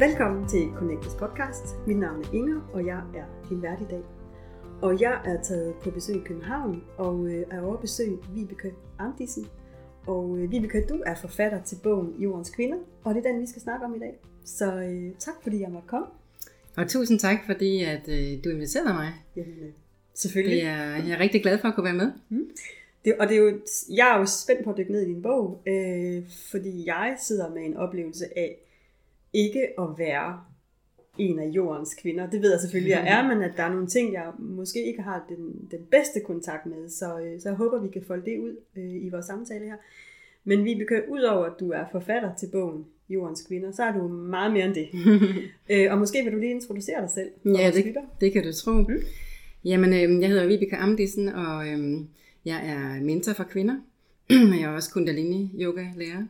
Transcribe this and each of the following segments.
Velkommen til Connectus podcast. Mit navn er Inger, og jeg er din vært i dag. Og jeg er taget på besøg i København, og øh, er over besøg Vibeke Amdisen. Og øh, Vibeke, du er forfatter til bogen Jordens Kvinder, og det er den, vi skal snakke om i dag. Så øh, tak, fordi jeg måtte komme. Og tusind tak, fordi at, øh, du inviterede mig. Jamen, øh, selvfølgelig. Det er, jeg er rigtig glad for at kunne være med. Mm. Det, og det er jo, jeg er jo spændt på at dykke ned i din bog, øh, fordi jeg sidder med en oplevelse af ikke at være en af jordens kvinder. Det ved jeg selvfølgelig, jeg er, men at der er nogle ting, jeg måske ikke har den, den bedste kontakt med. Så, øh, så jeg håber, vi kan folde det ud øh, i vores samtale her. Men vi kan ud over, at du er forfatter til bogen Jordens Kvinder, så er du meget mere end det. øh, og måske vil du lige introducere dig selv. Ja, det, det kan du tro. Mm. Jamen, øh, jeg hedder Vibeke Amdisen, og øh, jeg er mentor for kvinder. jeg er også kundalini yoga lærer.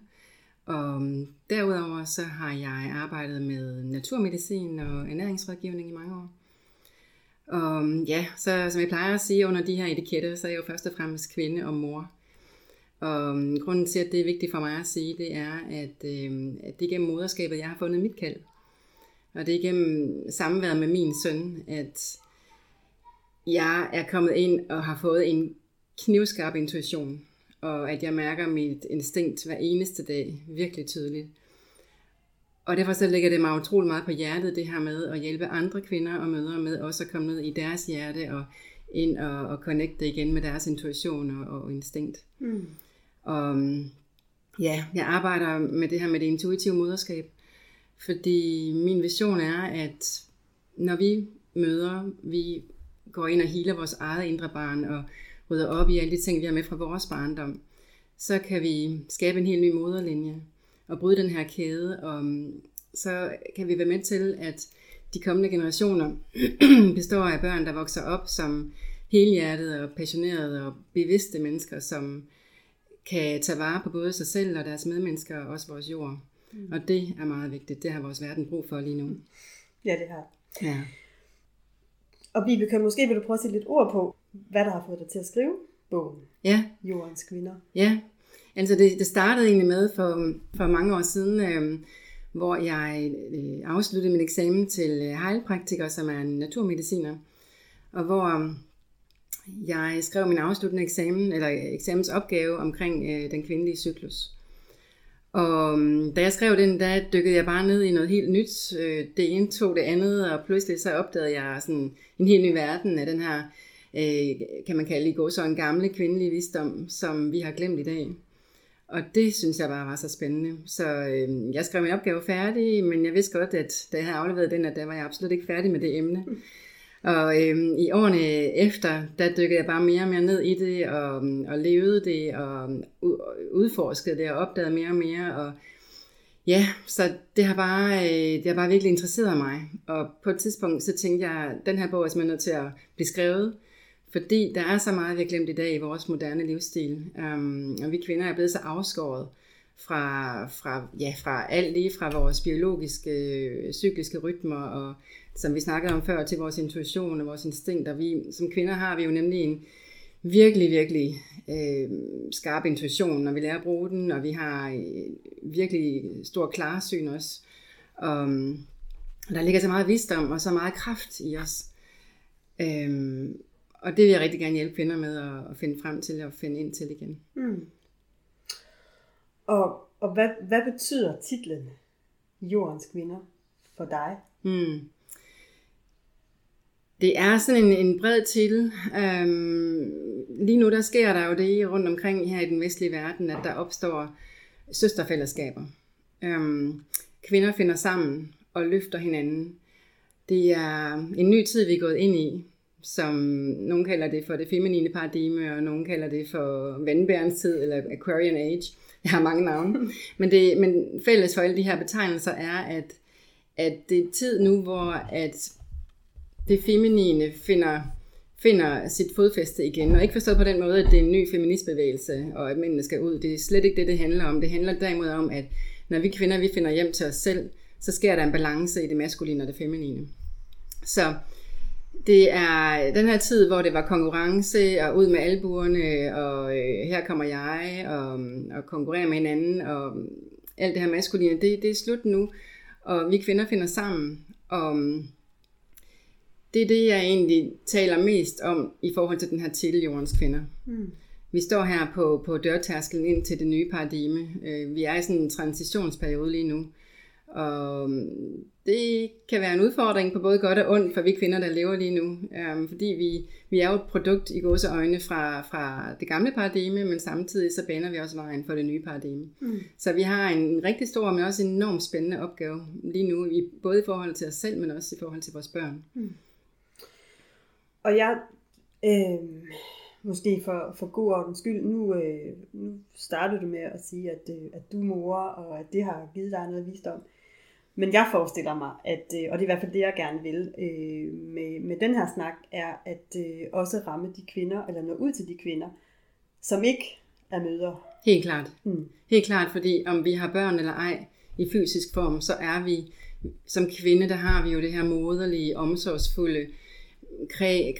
Og øhm, derudover så har jeg arbejdet med naturmedicin og ernæringsrådgivning i mange år. Og øhm, ja, så som jeg plejer at sige under de her etiketter, så er jeg jo først og fremmest kvinde og mor. Og øhm, grunden til, at det er vigtigt for mig at sige, det er, at, øh, at det er gennem moderskabet, jeg har fundet mit kald. Og det er gennem samværet med min søn, at jeg er kommet ind og har fået en knivskarp intuition og at jeg mærker mit instinkt hver eneste dag virkelig tydeligt. Og derfor så ligger det mig utrolig meget på hjertet, det her med at hjælpe andre kvinder og mødre med også at komme ned i deres hjerte og ind og, og connecte igen med deres intuition og, og instinkt. Mm. Og ja, jeg arbejder med det her med det intuitive moderskab, fordi min vision er, at når vi møder, vi går ind og healer vores eget indre barn og rydder op i alle de ting, vi har med fra vores barndom, så kan vi skabe en helt ny moderlinje og bryde den her kæde, og mm, så kan vi være med til, at de kommende generationer består af børn, der vokser op som helhjertede og passionerede og bevidste mennesker, som kan tage vare på både sig selv og deres medmennesker og også vores jord. Mm. Og det er meget vigtigt. Det har vores verden brug for lige nu. Ja, det har. Ja. Og Vibeke, måske vil du prøve at sætte lidt ord på, hvad der har fået dig til at skrive bogen. Ja. Jordens kvinder. Ja, altså det, det startede egentlig med for, for mange år siden, øh, hvor jeg øh, afsluttede min eksamen til øh, heilpraktiker, som er en naturmediciner, og hvor øh, jeg skrev min afsluttende eksamen, eller eksamensopgave omkring øh, den kvindelige cyklus. Og øhm, da jeg skrev den, der dykkede jeg bare ned i noget helt nyt. Øh, det ene tog det andet, og pludselig så opdagede jeg sådan en helt ny verden af den her, øh, kan man kalde i går så en gamle kvindelig visdom, som vi har glemt i dag. Og det synes jeg bare var så spændende. Så øh, jeg skrev min opgave færdig, men jeg vidste godt, at da jeg havde afleveret den, at der var jeg absolut ikke færdig med det emne. Og øh, i årene efter, der dykkede jeg bare mere og mere ned i det, og, og levede det, og udforskede det, og opdagede mere og mere. Og ja, så det har bare, øh, det har bare virkelig interesseret mig. Og på et tidspunkt, så tænkte jeg, at den her bog er simpelthen nødt til at blive skrevet. Fordi der er så meget, vi har glemt i dag i vores moderne livsstil. Um, og vi kvinder er blevet så afskåret fra, fra, ja, fra alt lige fra vores biologiske, øh, cykliske rytmer, og som vi snakkede om før, til vores intuition og vores instinkter. Vi, som kvinder har vi jo nemlig en virkelig, virkelig øh, skarp intuition, når vi lærer at bruge den, og vi har øh, virkelig stor klarsyn også. Og, der ligger så meget visdom og så meget kraft i os. Øhm, og det vil jeg rigtig gerne hjælpe kvinder med at, at finde frem til og finde ind til igen. Mm. Og, og hvad, hvad betyder titlen Jordens Kvinder for dig? Mm. Det er sådan en, en bred titel. Øhm, lige nu der sker der jo det rundt omkring her i den vestlige verden, at der opstår søsterfællesskaber. Øhm, kvinder finder sammen og løfter hinanden. Det er en ny tid, vi er gået ind i, som nogen kalder det for det feminine paradigme, og nogen kalder det for vandbærens tid, eller Aquarian Age. Jeg har mange navne. Men, det, men fælles for alle de her betegnelser er, at, at det er tid nu, hvor at det feminine finder, finder sit fodfæste igen. Og ikke forstået på den måde, at det er en ny feministbevægelse, og at mændene skal ud. Det er slet ikke det, det handler om. Det handler derimod om, at når vi kvinder vi finder hjem til os selv, så sker der en balance i det maskuline og det feminine. Så det er den her tid, hvor det var konkurrence og ud med albuerne, og øh, her kommer jeg og, og konkurrerer med hinanden, og alt det her maskuline, det, det er slut nu. og vi kvinder finder sammen. Og det er det, jeg egentlig taler mest om i forhold til den her titel Jordens Kvinder. Mm. Vi står her på, på dørtærskelen ind til det nye paradigme. Øh, vi er i sådan en transitionsperiode lige nu. Og det kan være en udfordring på både godt og ondt for vi kvinder, der lever lige nu. Um, fordi vi, vi er jo et produkt i godse øjne fra, fra det gamle paradigme, men samtidig så baner vi også vejen for det nye paradigme. Mm. Så vi har en rigtig stor, men også en enormt spændende opgave lige nu, i, både i forhold til os selv, men også i forhold til vores børn. Mm. Og jeg, øh, måske for, for god ordens skyld, nu, øh, nu startede du med at sige, at, øh, at du er mor, og at det har givet dig noget visdom. Men jeg forestiller mig, at, øh, og det er i hvert fald det, jeg gerne vil øh, med, med den her snak, er at øh, også ramme de kvinder, eller nå ud til de kvinder, som ikke er møder. Helt klart. Mm. Helt klart, fordi om vi har børn eller ej i fysisk form, så er vi, som kvinde, der har vi jo det her moderlige, omsorgsfulde,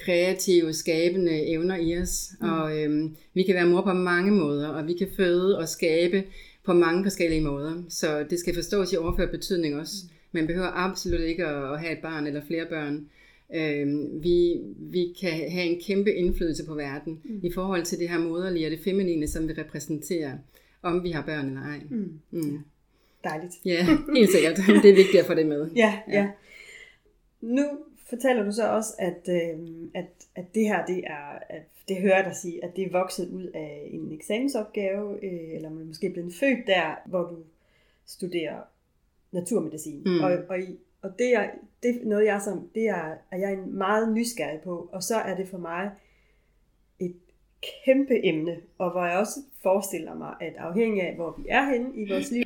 kreative, skabende evner i os. Mm. Og øhm, vi kan være mor på mange måder, og vi kan føde og skabe på mange forskellige måder. Så det skal forstås i overført betydning også. Mm. Man behøver absolut ikke at, have et barn eller flere børn. Øhm, vi, vi kan have en kæmpe indflydelse på verden mm. i forhold til det her moderlige og det feminine, som vi repræsenterer, om vi har børn eller ej. Mm. Mm. Dejligt. Ja, helt sikkert. Det er vigtigt at få det med. Ja, ja. ja. Nu fortæller du så også, at, øh, at, at det her, det er, at det hører jeg dig sige, at det er vokset ud af en eksamensopgave, øh, eller man måske blevet født der, hvor du studerer naturmedicin. Mm. Og, og, og det, er, det er noget, jeg, som, det er, er jeg meget nysgerrig på, og så er det for mig et kæmpe emne, og hvor jeg også forestiller mig, at afhængig af, hvor vi er henne i vores liv,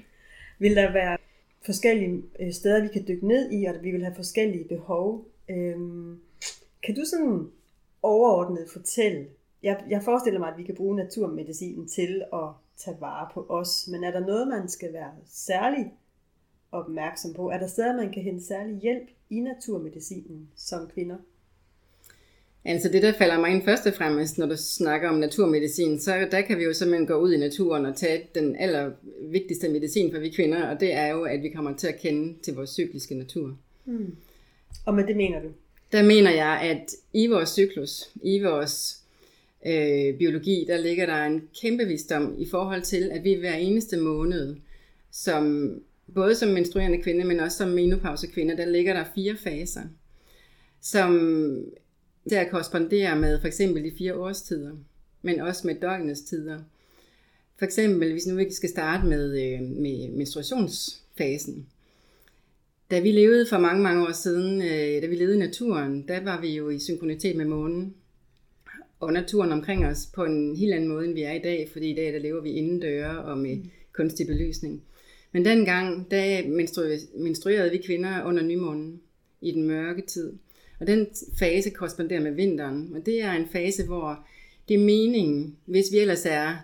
vil der være forskellige øh, steder, vi kan dykke ned i, og vi vil have forskellige behov. Øhm, kan du sådan overordnet fortælle, jeg, jeg forestiller mig, at vi kan bruge naturmedicinen til at tage vare på os, men er der noget, man skal være særlig opmærksom på? Er der steder, man kan hente særlig hjælp i naturmedicinen som kvinder? Altså det, der falder mig ind først og fremmest, når du snakker om naturmedicin, så der kan vi jo simpelthen gå ud i naturen og tage den allervigtigste medicin for vi kvinder, og det er jo, at vi kommer til at kende til vores cykliske natur. Hmm. Og med det mener du? Der mener jeg, at i vores cyklus, i vores øh, biologi, der ligger der en kæmpe visdom i forhold til, at vi hver eneste måned, som både som menstruerende kvinde, men også som menopausekvinde, der ligger der fire faser, som der korresponderer med for eksempel de fire årstider, men også med døgnets tider. For eksempel, hvis nu vi skal starte med, øh, med menstruationsfasen, da vi levede for mange, mange år siden, øh, da vi levede i naturen, der var vi jo i synkronitet med månen og naturen omkring os på en helt anden måde, end vi er i dag, fordi i dag der lever vi indendøre og med mm. kunstig belysning. Men dengang, der menstruerede vi kvinder under nymånen i den mørke tid. Og den fase korresponderer med vinteren, og det er en fase, hvor det er meningen, hvis vi ellers er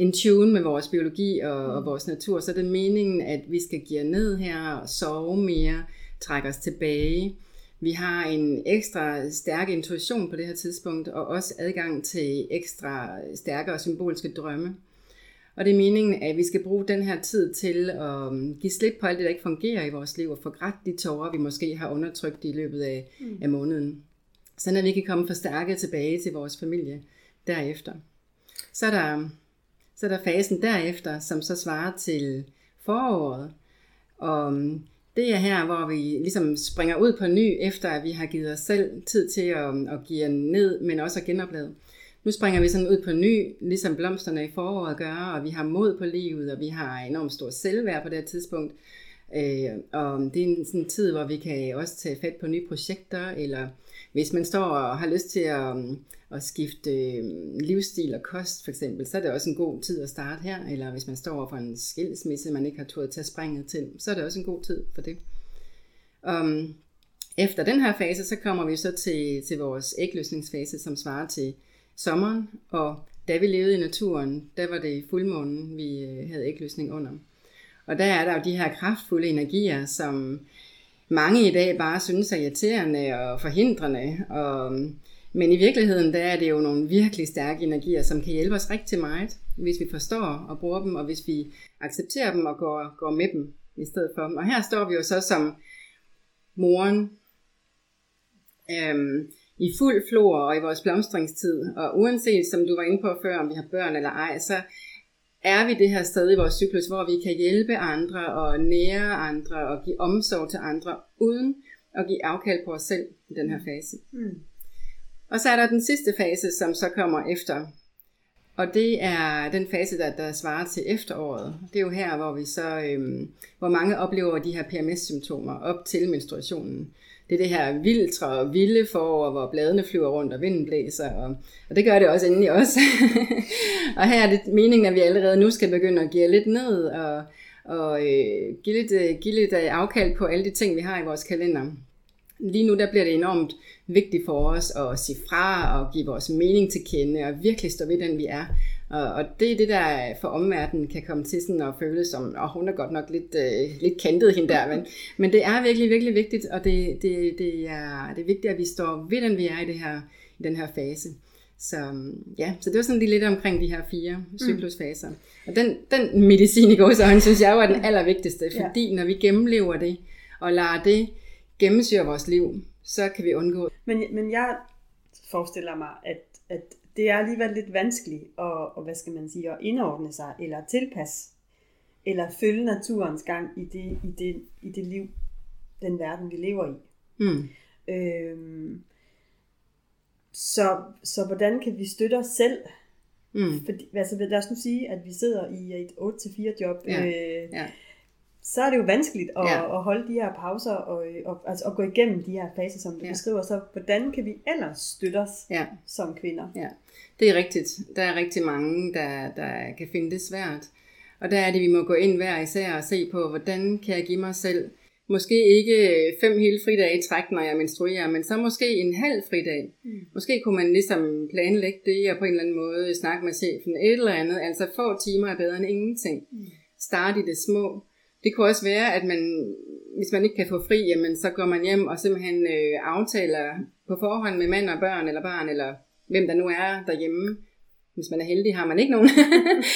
in tune med vores biologi og, og vores natur, så er det meningen, at vi skal give ned her og sove mere, trække os tilbage. Vi har en ekstra stærk intuition på det her tidspunkt, og også adgang til ekstra stærke og symbolske drømme. Og det er meningen, at vi skal bruge den her tid til at um, give slip på alt det, der ikke fungerer i vores liv, og få grædt de tårer, vi måske har undertrykt i løbet af, mm. af måneden. Sådan at vi kan komme forstærket tilbage til vores familie derefter. Så er der så er der fasen derefter, som så svarer til foråret. Og mm, det er her, hvor vi ligesom springer ud på ny, efter at vi har givet os selv tid til at, mm, at give ned, men også at genoplade. Nu springer vi sådan ud på ny, ligesom blomsterne i foråret gør, og vi har mod på livet, og vi har enormt stor selvværd på det her tidspunkt. Øh, og det er en sådan tid, hvor vi kan også tage fat på nye projekter, eller hvis man står og har lyst til at, um, at skifte um, livsstil og kost for eksempel, så er det også en god tid at starte her. Eller hvis man står for en skilsmisse, man ikke har turde tage springet til, så er det også en god tid for det. Um, efter den her fase, så kommer vi så til, til vores ægløsningsfase, som svarer til sommeren. Og da vi levede i naturen, der var det fuldmånen, vi øh, havde ægløsning under. Og der er der jo de her kraftfulde energier, som mange i dag bare synes er irriterende og forhindrende. Og, men i virkeligheden, der er det jo nogle virkelig stærke energier, som kan hjælpe os rigtig meget, hvis vi forstår og bruger dem, og hvis vi accepterer dem og går, går med dem i stedet for. Og her står vi jo så som moren øhm, i fuld flor og i vores blomstringstid. Og uanset, som du var inde på før, om vi har børn eller ej, så er vi det her sted i vores cyklus, hvor vi kan hjælpe andre og nære andre og give omsorg til andre, uden at give afkald på os selv i den her fase. Mm. Og så er der den sidste fase, som så kommer efter. Og det er den fase, der, der svarer til efteråret. Det er jo her, hvor vi så, øhm, hvor mange oplever de her PMS-symptomer op til menstruationen det er det her vildtre og vilde forår, hvor bladene flyver rundt og vinden blæser, og, og det gør det også endelig også. os. og her er det meningen, at vi allerede nu skal begynde at give lidt ned og, og øh, give, lidt, øh, give lidt øh, afkald på alle de ting, vi har i vores kalender. Lige nu der bliver det enormt vigtigt for os at sige fra og give vores mening til kende og virkelig stå ved den, vi er. Og, og det er det, der for omverdenen kan komme til sådan at føle som, og hun er godt nok lidt, øh, lidt kantet hende der, men, men det er virkelig, virkelig vigtigt, og det, det, det, er, det er vigtigt, at vi står ved den, vi er i, det her, i den her fase. Så ja, så det var sådan lige lidt omkring de her fire cyklusfaser. Mm. Og den, den medicin i gåsøjne, synes jeg jo er den allervigtigste, fordi ja. når vi gennemlever det, og lader det gennemsyre vores liv, så kan vi undgå. Men, men jeg forestiller mig, at, at det er alligevel lidt vanskeligt at, og, hvad skal man sige, at indordne sig, eller tilpasse, eller følge naturens gang i det, i det, i det liv, den verden, vi lever i. Mm. Øhm, så, så hvordan kan vi støtte os selv? Mm. Fordi, altså, lad os nu sige, at vi sidder i et 8-4 job. Ja. Øh, ja så er det jo vanskeligt at, ja. at holde de her pauser og, og, altså at gå igennem de her faser, som du ja. beskriver. Så hvordan kan vi ellers støtte os ja. som kvinder? Ja, det er rigtigt. Der er rigtig mange, der, der kan finde det svært. Og der er det, vi må gå ind hver især og se på, hvordan kan jeg give mig selv måske ikke fem hele fridage i træk, når jeg menstruerer, men så måske en halv fridag. Mm. Måske kunne man ligesom planlægge det og på en eller anden måde snakke med chefen et eller andet. Altså få timer er bedre end ingenting. Mm. Start i det små. Det kunne også være, at man, hvis man ikke kan få fri, jamen, så går man hjem og simpelthen øh, aftaler på forhånd med mand og børn eller barn, eller hvem der nu er derhjemme. Hvis man er heldig, har man ikke nogen.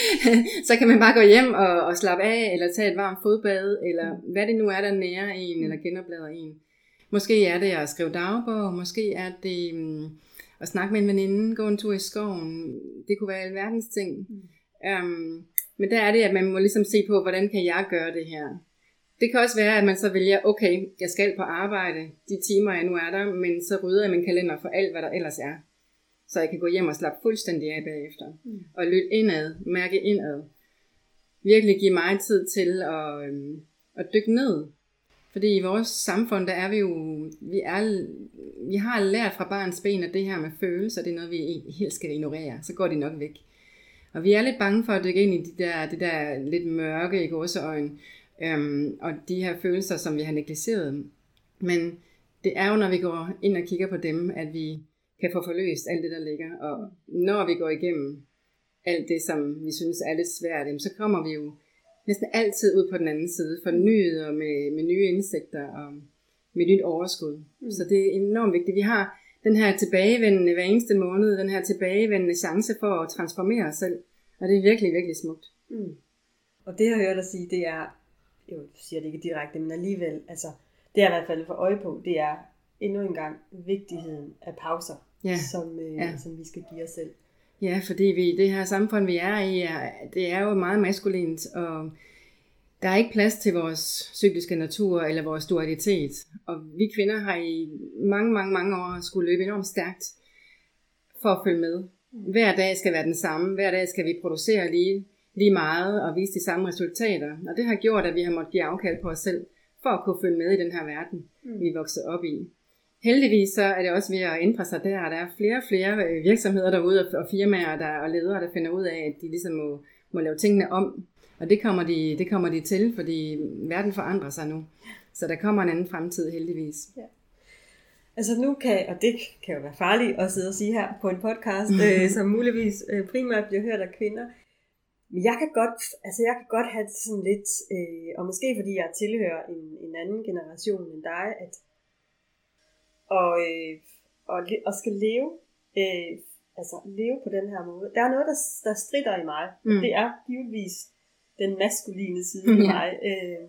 så kan man bare gå hjem og, og slappe af, eller tage et varmt fodbad, eller hvad det nu er, der nærer en, eller genoplader en. Måske er det at skrive dagbog, måske er det um, at snakke med en veninde, gå en tur i skoven. Det kunne være alverdens ting. Um, men der er det, at man må ligesom se på, hvordan kan jeg gøre det her. Det kan også være, at man så vælger, okay, jeg skal på arbejde de timer, jeg nu er der, men så rydder jeg min kalender for alt, hvad der ellers er. Så jeg kan gå hjem og slappe fuldstændig af bagefter. Mm. Og lytte indad, mærke indad. Virkelig give mig tid til at, øhm, at dykke ned. Fordi i vores samfund, der er vi jo, vi, er, vi har lært fra barns ben, at det her med følelser, det er noget, vi helt skal ignorere. Så går de nok væk. Og vi er lidt bange for at dykke ind i de der, det der lidt mørke i gåseøjne, øhm, og de her følelser, som vi har negligeret. Men det er jo, når vi går ind og kigger på dem, at vi kan få forløst alt det, der ligger. Og når vi går igennem alt det, som vi synes er lidt svært, så kommer vi jo næsten altid ud på den anden side, fornyet og med, med nye indsigter og med nyt overskud. Mm. Så det er enormt vigtigt. Vi har den her tilbagevendende hver eneste måned, den her tilbagevendende chance for at transformere os selv. Og det er virkelig, virkelig smukt. Mm. Og det, jeg hørt dig sige, det er, jo, du siger det ikke direkte, men alligevel, altså, det er i hvert fald for øje på, det er endnu en gang vigtigheden af pauser, ja. Som, øh, ja. som vi skal give os selv. Ja, fordi vi, det her samfund, vi er i, er, det er jo meget maskulint, og der er ikke plads til vores cykliske natur eller vores dualitet. Og vi kvinder har i mange, mange, mange år skulle løbe enormt stærkt for at følge med. Hver dag skal være den samme. Hver dag skal vi producere lige, lige meget og vise de samme resultater. Og det har gjort, at vi har måttet give afkald på os selv for at kunne følge med i den her verden, mm. vi er vokset op i. Heldigvis så er det også ved at ændre sig der, og der er flere og flere øh, virksomheder derude og firmaer der, og ledere, der finder ud af, at de ligesom må, må lave tingene om og det kommer, de, det kommer de til, fordi verden forandrer sig nu. Så der kommer en anden fremtid heldigvis. Ja. Altså nu kan, og det kan jo være farligt at sidde og sige her på en podcast, øh, som muligvis øh, primært bliver hørt af kvinder. Men jeg kan godt, altså jeg kan godt have det sådan lidt, øh, og måske fordi jeg tilhører en, en anden generation end dig, at og, øh, og, og skal leve, øh, altså leve på den her måde. Der er noget, der, der strider i mig. Mm. Det er givetvis den maskuline side af mig. Øh,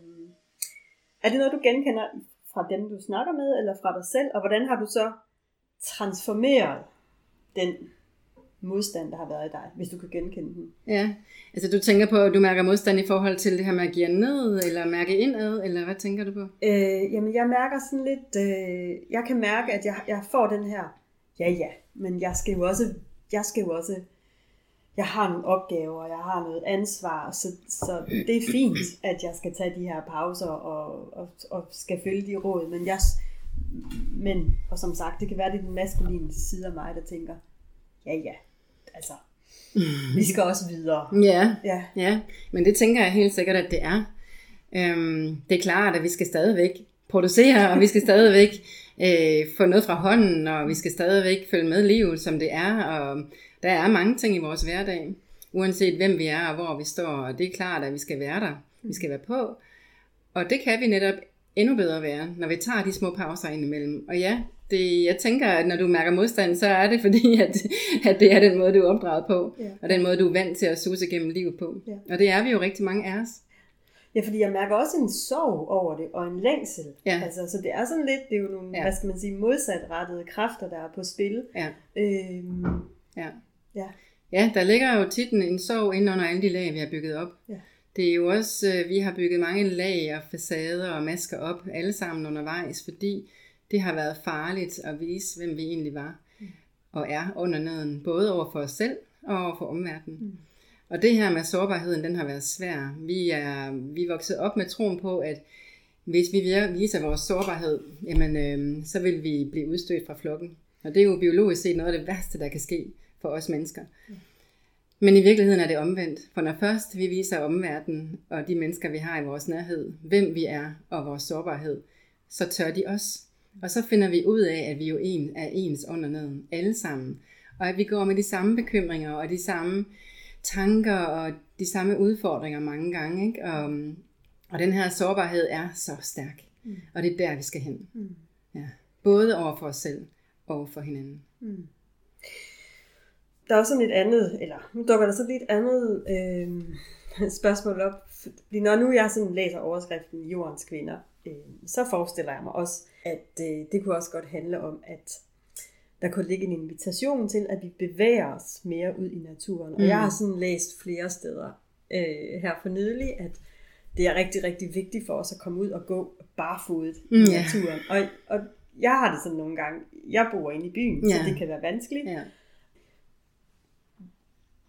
Er det noget, du genkender fra dem, du snakker med, eller fra dig selv? Og hvordan har du så transformeret den modstand, der har været i dig, hvis du kan genkende den? Ja, altså du tænker på, at du mærker modstand i forhold til det her med at give ned, eller mærke indad, eller hvad tænker du på? Øh, jamen, jeg mærker sådan lidt, øh, jeg kan mærke, at jeg, jeg får den her, ja ja, men jeg skal jo også, jeg skal jo også jeg har nogle opgaver, jeg har noget ansvar, så, så det er fint, at jeg skal tage de her pauser og, og, og skal følge de råd, men jeg, men, og som sagt, det kan være, det er den maskuline side af mig, der tænker, ja ja, altså, vi skal også videre. Ja, ja. ja, men det tænker jeg helt sikkert, at det er. Øhm, det er klart, at vi skal stadigvæk producere, og vi skal stadigvæk øh, få noget fra hånden, og vi skal stadigvæk følge med livet, som det er, og der er mange ting i vores hverdag, uanset hvem vi er og hvor vi står, og det er klart, at vi skal være der. Vi skal være på. Og det kan vi netop endnu bedre være, når vi tager de små pauser indimellem. Og ja, det, jeg tænker, at når du mærker modstand, så er det fordi, at, at det er den måde, du er opdraget på, ja. og den måde, du er vant til at suse gennem livet på. Ja. Og det er vi jo rigtig mange af os. Ja, fordi jeg mærker også en sorg over det, og en længsel. Ja. Altså, så det er sådan lidt, det er jo nogle, ja. hvad skal man sige, modsatrettede kræfter, der er på spil. Ja. Øhm, ja. Ja. ja, der ligger jo tit en sorg ind under alle de lag, vi har bygget op. Ja. Det er jo også, øh, vi har bygget mange lag og facader og masker op, alle sammen undervejs, fordi det har været farligt at vise, hvem vi egentlig var mm. og er under neden, både over for os selv og over for omverdenen. Mm. Og det her med sårbarheden, den har været svær. Vi er, vi er vokset op med troen på, at hvis vi viser vores sårbarhed, jamen, øh, så vil vi blive udstødt fra flokken. Og det er jo biologisk set noget af det værste, der kan ske for os mennesker. Men i virkeligheden er det omvendt. For når først vi viser omverdenen og de mennesker, vi har i vores nærhed, hvem vi er og vores sårbarhed, så tør de os. Og så finder vi ud af, at vi jo en er ens under neden, alle sammen. Og at vi går med de samme bekymringer og de samme tanker og de samme udfordringer mange gange. Ikke? Og, og den her sårbarhed er så stærk. Mm. Og det er der, vi skal hen. Mm. Ja. Både over for os selv og for hinanden. Mm der er også sådan et andet, eller nu dukker der så lidt andet øh, spørgsmål op. Fordi når nu jeg sådan læser overskriften Jordens Kvinder, øh, så forestiller jeg mig også, at øh, det kunne også godt handle om, at der kunne ligge en invitation til, at vi bevæger os mere ud i naturen. Og mm. jeg har sådan læst flere steder øh, her for nylig, at det er rigtig, rigtig vigtigt for os at komme ud og gå barfodet mm, i naturen. Og, og jeg har det sådan nogle gange, jeg bor inde i byen, yeah. så det kan være vanskeligt. Yeah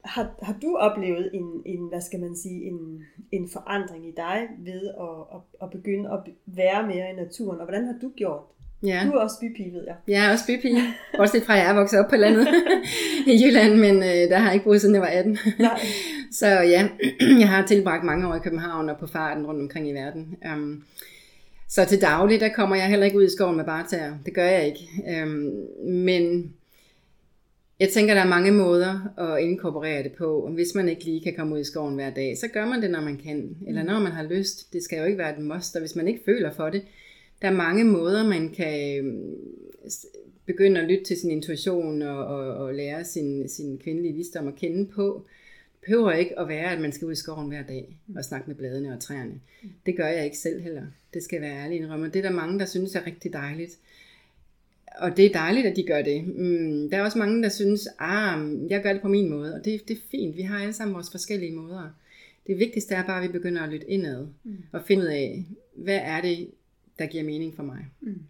har, har du oplevet en, en, hvad skal man sige, en, en forandring i dig ved at, at, at begynde at være mere i naturen, og hvordan har du gjort Ja. Du er også bypige, ved jeg. Jeg er også bypige. Bortset fra, at jeg er vokset op på landet i Jylland, men øh, der har jeg ikke boet siden jeg var 18. Nej. Så ja, jeg har tilbragt mange år i København og på farten rundt omkring i verden. Um, så til daglig, der kommer jeg heller ikke ud i skoven med bartager. Det gør jeg ikke. Um, men jeg tænker, der er mange måder at inkorporere det på. Hvis man ikke lige kan komme ud i skoven hver dag, så gør man det, når man kan. Eller mm. når man har lyst. Det skal jo ikke være et must, og hvis man ikke føler for det. Der er mange måder, man kan øhm, begynde at lytte til sin intuition og, og, og lære sin, sin kvindelige visdom at kende på. Det behøver ikke at være, at man skal ud i skoven hver dag og snakke med bladene og træerne. Det gør jeg ikke selv heller. Det skal være ærlig indrømme. Det er der mange, der synes er rigtig dejligt og det er dejligt, at de gør det. Mm, der er også mange, der synes, ah, jeg gør det på min måde, og det, det er fint. Vi har alle sammen vores forskellige måder. Det vigtigste er bare, at vi begynder at lytte indad, mm. og finde ud af, hvad er det, der giver mening for mig. Mm.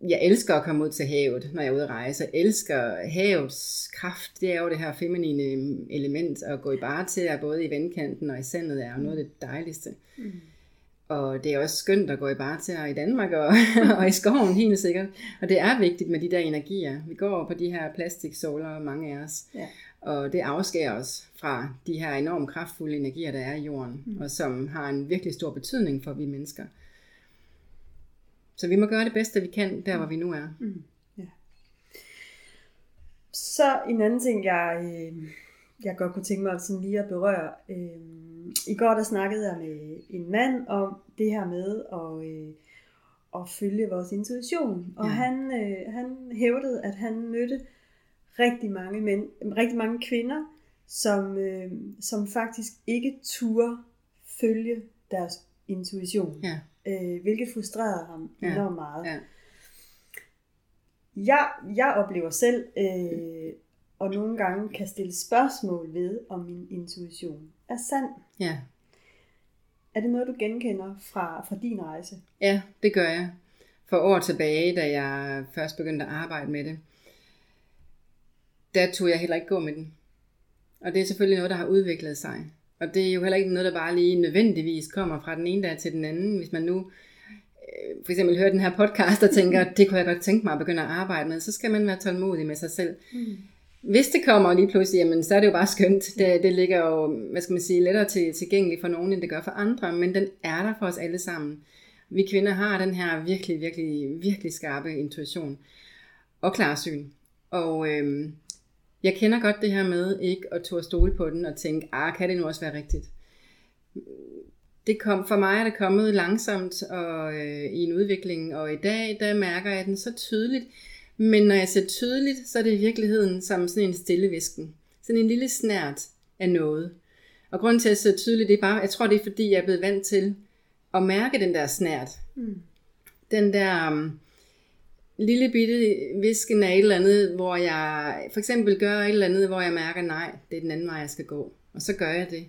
Jeg elsker at komme ud til havet, når jeg er ude at rejse. Jeg elsker havets kraft. Det er jo det her feminine element at gå i bare til, både i vandkanten og i sandet er jo noget af det dejligste. Mm. Og det er også skønt at gå i barter i Danmark og, og i skoven, helt sikkert. Og det er vigtigt med de der energier. Vi går på de her plastiksåler, mange af os. Ja. Og det afskærer os fra de her enormt kraftfulde energier, der er i jorden. Mm. Og som har en virkelig stor betydning for vi mennesker. Så vi må gøre det bedste, vi kan, der hvor vi nu er. Mm. Ja. Så en anden ting, jeg, øh, jeg godt kunne tænke mig sådan lige at berøre. Øh, I går der snakkede jeg med en mand om det her med at, øh, at følge vores intuition. Og ja. han, øh, han hævdede, at han mødte rigtig mange, mænd, rigtig mange kvinder, som, øh, som faktisk ikke turde følge deres intuition. Ja. Øh, hvilket frustrerede ham Ja. enormt meget. Ja. Jeg, jeg oplever selv, øh, og nogle gange kan stille spørgsmål ved, om min intuition er sand. Ja. Er det noget, du genkender fra, fra din rejse? Ja, det gør jeg. For år tilbage, da jeg først begyndte at arbejde med det, der tog jeg heller ikke gå med den. Og det er selvfølgelig noget, der har udviklet sig. Og det er jo heller ikke noget, der bare lige nødvendigvis kommer fra den ene dag til den anden. Hvis man nu øh, for eksempel hører den her podcast og tænker, det kunne jeg godt tænke mig at begynde at arbejde med, så skal man være tålmodig med sig selv. Mm. Hvis det kommer lige pludselig, jamen, så er det jo bare skønt. Det, det ligger jo, hvad skal man sige, lettere til, tilgængeligt for nogen, end det gør for andre, men den er der for os alle sammen. Vi kvinder har den her virkelig, virkelig, virkelig skarpe intuition og klarsyn. Og øhm, jeg kender godt det her med ikke at turde stole på den og tænke, ah, kan det nu også være rigtigt? Det kom, for mig er det kommet langsomt og øh, i en udvikling, og i dag, der mærker jeg den så tydeligt. Men når jeg ser tydeligt, så er det i virkeligheden som sådan en stille visken. Sådan en lille snært af noget. Og grunden til at jeg ser tydeligt, det er bare, jeg tror det er fordi, jeg er blevet vant til at mærke den der snært. Mm. Den der um, lille bitte visken af et eller andet, hvor jeg for eksempel gør et eller andet, hvor jeg mærker, nej, det er den anden vej, jeg skal gå. Og så gør jeg det.